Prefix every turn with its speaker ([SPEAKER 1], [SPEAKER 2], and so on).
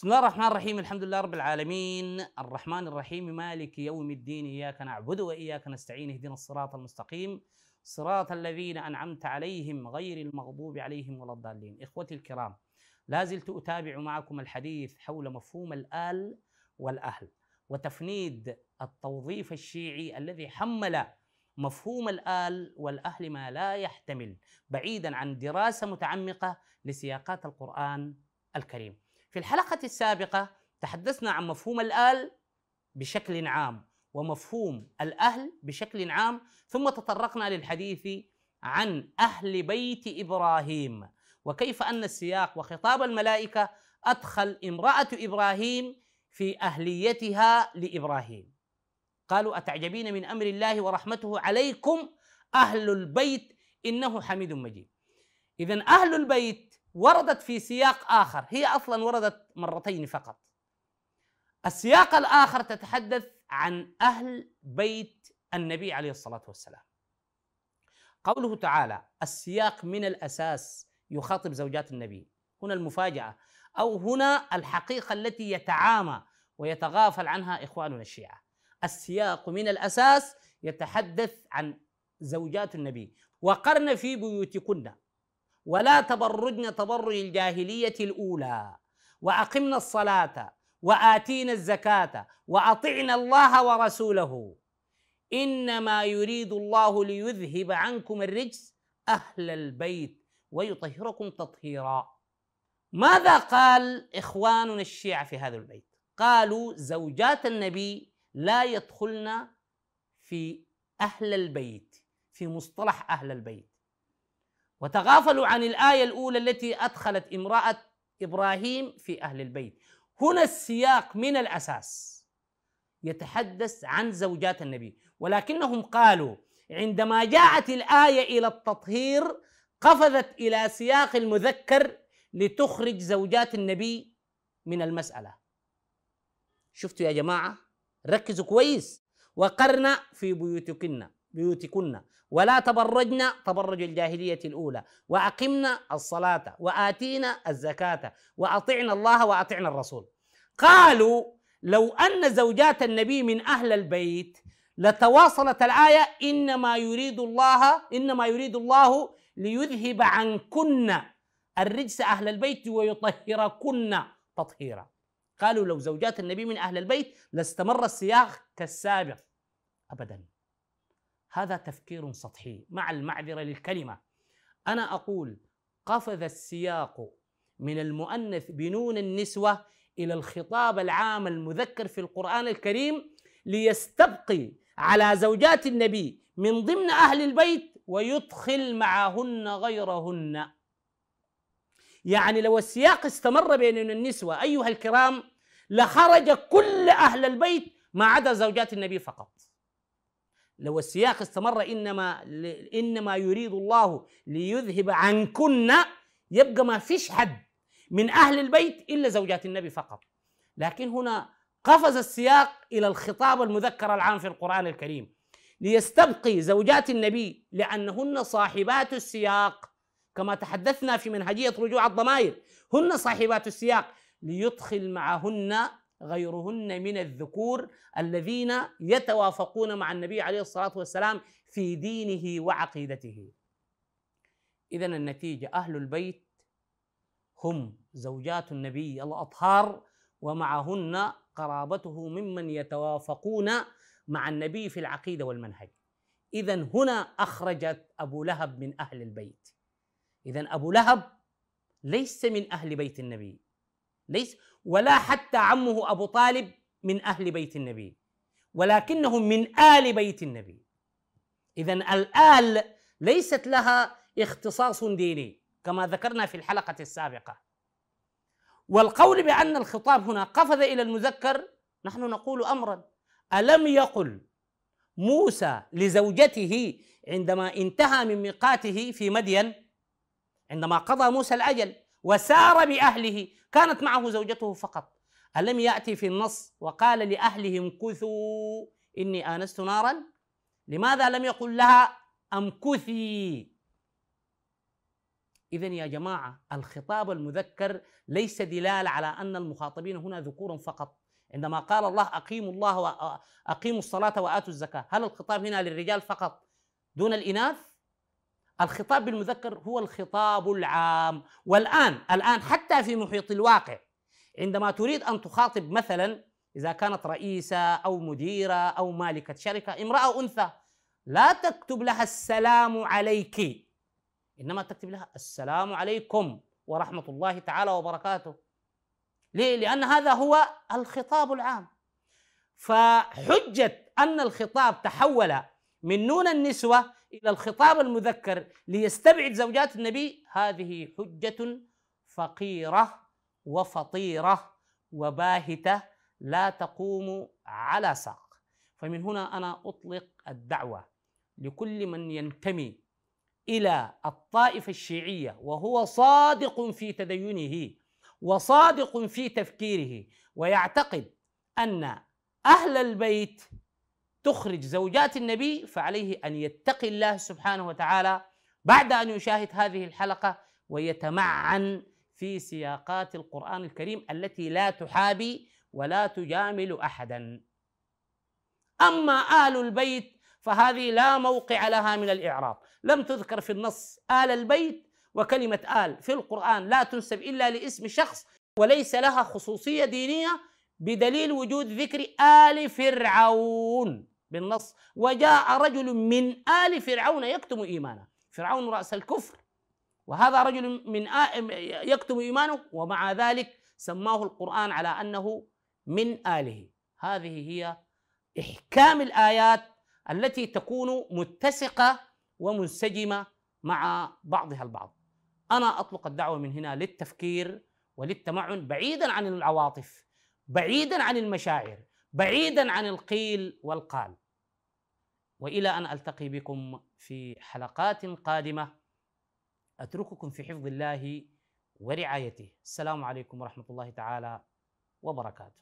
[SPEAKER 1] بسم الله الرحمن الرحيم. الحمد لله رب العالمين. الرحمن الرحيم. مالك يوم الدين. إياك نعبد وإياك نستعين. اهدنا الصراط المستقيم. صراط الذين أنعمت عليهم غير المغضوب عليهم ولا الضالين. إخوتي الكرام لا زلت أتابع معكم الحديث حول مفهوم الآل والأهل وتفنيد التوظيف الشيعي الذي حمل مفهوم الآل والأهل ما لا يحتمل بعيدا عن دراسة متعمقة لسياقات القرآن الكريم. في الحلقة السابقة تحدثنا عن مفهوم الآل بشكل عام ومفهوم الأهل بشكل عام ثم تطرقنا للحديث عن أهل بيت إبراهيم وكيف أن السياق وخطاب الملائكة أدخل امرأة إبراهيم في أهليتها لإبراهيم. قالوا أتعجبين من أمر الله ورحمته عليكم أهل البيت إنه حميد مجيد. إذا أهل البيت وردت في سياق آخر. هي أصلا وردت مرتين فقط. السياق الآخر تتحدث عن أهل بيت النبي عليه الصلاة والسلام. قوله تعالى السياق من الأساس يخاطب زوجات النبي. هنا المفاجأة أو هنا الحقيقة التي يتعامى ويتغافل عنها إخواننا الشيعة. السياق من الأساس يتحدث عن زوجات النبي. وقرن في بيوتكن. ولا تبرجن تبرج الجاهلية الأولى. وأقمنا الصلاة وآتينا الزكاة وأطعنا الله ورسوله. إنما يريد الله ليذهب عنكم الرجس أهل البيت ويطهركم تطهيرا. ماذا قال إخواننا الشيعة في هذا البيت؟ قالوا زوجات النبي لا يدخلن في أهل البيت في مصطلح أهل البيت. وتغافلوا عن الآية الأولى التي أدخلت امرأة إبراهيم في أهل البيت. هنا السياق من الأساس يتحدث عن زوجات النبي ولكنهم قالوا عندما جاءت الآية إلى التطهير قفزت إلى سياق المذكر لتخرج زوجات النبي من المسألة. شفتوا يا جماعة؟ ركزوا كويس. وقرن في بيوتكن. بيوتكن. ولا تبرجن تبرج الجاهلية الأولى. وأقمنا الصلاة وآتينا الزكاة وأطعنا الله وأطعنا الرسول. قالوا لو أن زوجات النبي من أهل البيت لتواصلت الآية إنما يريد الله إنما يريد الله ليذهب عنكن الرجس أهل البيت ويطهركن تطهيرا. قالوا لو زوجات النبي من أهل البيت لاستمر السياق كالسابق أبدا. هذا تفكير سطحي مع المعذرة للكلمة. أنا أقول قفز السياق من المؤنث بنون النسوة إلى الخطاب العام المذكر في القرآن الكريم ليستبقي على زوجات النبي من ضمن أهل البيت ويدخل معهن غيرهن. يعني لو السياق استمر بين النسوة أيها الكرام لخرج كل أهل البيت ما عدا زوجات النبي فقط. لو السياق استمر إنما إنما يريد الله ليذهب عنكن يبقى ما فيش حد من أهل البيت إلا زوجات النبي فقط. لكن هنا قفز السياق إلى الخطاب المذكر العام في القرآن الكريم. ليستبقي زوجات النبي لأنهن صاحبات السياق. كما تحدثنا في منهجية رجوع الضمائر هن صاحبات السياق. ليدخل معهن غيرهن من الذكور الذين يتوافقون مع النبي عليه الصلاة والسلام في دينه وعقيدته. اذا النتيجة أهل البيت هم زوجات النبي الأطهار ومعهن قرابته ممن يتوافقون مع النبي في العقيدة والمنهج. اذا هنا أخرجت أبو لهب من أهل البيت. اذا أبو لهب ليس من أهل بيت النبي. ليس ولا حتى عمه أبو طالب من أهل بيت النبي ولكنهم من آل بيت النبي. اذا الآل ليست لها اختصاص ديني كما ذكرنا في الحلقة السابقة. والقول بأن الخطاب هنا قفز إلى المذكر نحن نقول امرا. ألم يقل موسى لزوجته عندما انتهى من ميقاته في مدين عندما قضى موسى الأجل وسار بأهله كانت معه زوجته فقط. ألم يأتي في النص وقال لأهلهم امكثوا إني آنست نارا لماذا لم يقل لها امكثي إذا يا جماعة الخطاب المذكر ليس دلالة على أن المخاطبين هنا ذكور فقط. عندما قال الله أقيموا الله وأقيموا الصلاة وآتوا الزكاة هل الخطاب هنا للرجال فقط دون الإناث؟ الخطاب بالمذكر هو الخطاب العام. والآن الآن حتى في محيط الواقع عندما تريد أن تخاطب مثلا إذا كانت رئيسة أو مديرة أو مالكة شركة امرأة أنثى لا تكتب لها السلام عليك. إنما تكتب لها السلام عليكم ورحمة الله تعالى وبركاته. ليه؟ لأن هذا هو الخطاب العام. فحجة أن الخطاب تحول من نون النسوة إلى الخطاب المذكر ليستبعد زوجات النبي. هذه حجة فقيرة وفطيرة وباهتة لا تقوم على ساق. فمن هنا أنا أطلق الدعوة لكل من ينتمي إلى الطائفة الشيعية وهو صادق في تدينه وصادق في تفكيره ويعتقد أن أهل البيت تخرج زوجات النبي فعليه أن يتقي الله سبحانه وتعالى بعد أن يشاهد هذه الحلقة ويتمعن في سياقات القرآن الكريم التي لا تحابي ولا تجامل احدا. أما آل البيت فهذه لا موقع لها من الإعراب. لم تذكر في النص آل البيت وكلمة آل في القرآن لا تنسب إلا لاسم شخص وليس لها خصوصية دينية بدليل وجود ذكر آل فرعون. بالنص. وجاء رجل من آل فرعون يكتم إيمانه. فرعون رأس الكفر. وهذا رجل من آل يكتم إيمانه ومع ذلك سماه القرآن على أنه من آله. هذه هي إحكام الآيات التي تكون متسقة ومنسجمة مع بعضها البعض. أنا أطلق الدعوة من هنا للتفكير وللتمعن بعيدا عن العواطف بعيدا عن المشاعر بعيدا عن القيل والقال. وإلى أن ألتقي بكم في حلقات قادمة أترككم في حفظ الله ورعايته. السلام عليكم ورحمة الله تعالى وبركاته.